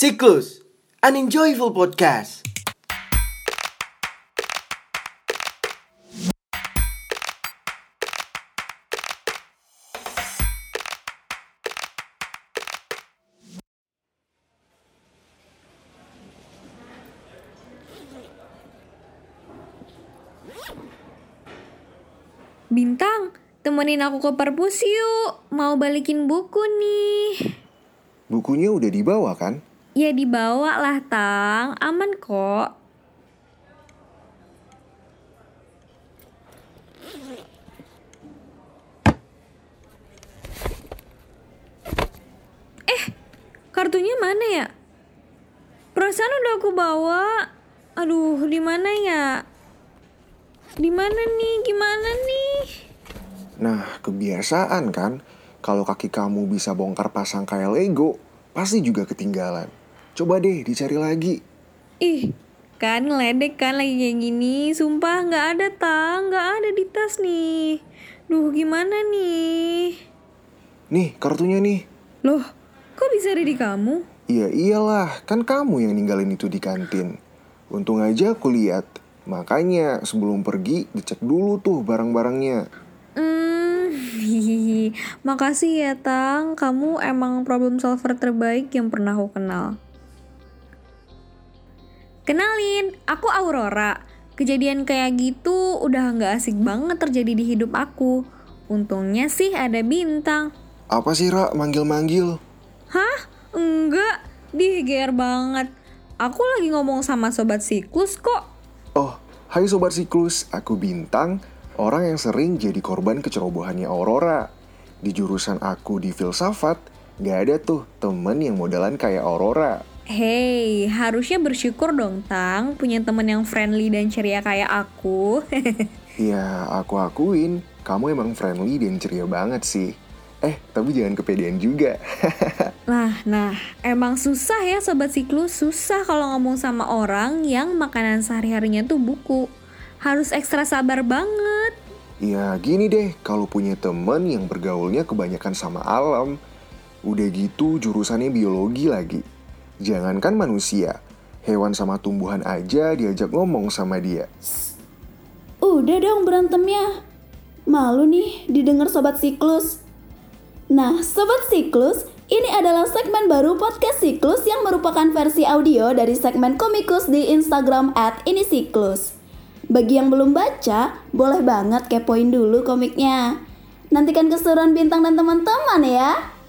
Siklus, an enjoyable podcast. Bintang, temenin aku ke perpus yuk. Mau balikin buku nih. Bukunya udah dibawa kan? Ya dibawa lah, Tang. Aman kok. Eh, kartunya mana ya? Perasaan udah aku bawa. Aduh, di mana ya? Di mana nih? Gimana nih? Nah, kebiasaan kan? Kalau kaki kamu bisa bongkar pasang kayak Lego, pasti juga ketinggalan. Coba deh dicari lagi. Ih, kan ngeledek kan lagi kayak gini. Sumpah nggak ada tang, nggak ada di tas nih. Duh, gimana nih? Nih, kartunya nih. Loh, kok bisa ada di kamu? Iya iyalah, kan kamu yang ninggalin itu di kantin. Untung aja aku lihat. Makanya sebelum pergi dicek dulu tuh barang-barangnya. Hmm. Makasih ya Tang, kamu emang problem solver terbaik yang pernah aku kenal. Kenalin, aku Aurora. Kejadian kayak gitu udah nggak asik banget terjadi di hidup aku. Untungnya sih ada bintang. Apa sih, Ra, manggil-manggil? Hah? Enggak, dih GR banget. Aku lagi ngomong sama sobat siklus kok. Oh, hai Sobat Siklus, aku Bintang, orang yang sering jadi korban kecerobohannya Aurora. Di jurusan aku di filsafat, gak ada tuh temen yang modelan kayak Aurora. Hey, harusnya bersyukur dong Tang punya temen yang friendly dan ceria kayak aku. Ya, aku akuin, kamu emang friendly dan ceria banget sih. Eh, tapi jangan kepedean juga. Nah, nah, emang susah ya sobat siklus, susah kalau ngomong sama orang yang makanan sehari-harinya tuh buku. Harus ekstra sabar banget. ya, gini deh, kalau punya temen yang bergaulnya kebanyakan sama alam, udah gitu jurusannya biologi lagi. Jangankan manusia, hewan sama tumbuhan aja diajak ngomong sama dia. Udah dong berantemnya. Malu nih didengar sobat siklus. Nah, sobat siklus, ini adalah segmen baru podcast siklus yang merupakan versi audio dari segmen komikus di Instagram at ini siklus. Bagi yang belum baca, boleh banget kepoin dulu komiknya. Nantikan keseruan bintang dan teman-teman ya.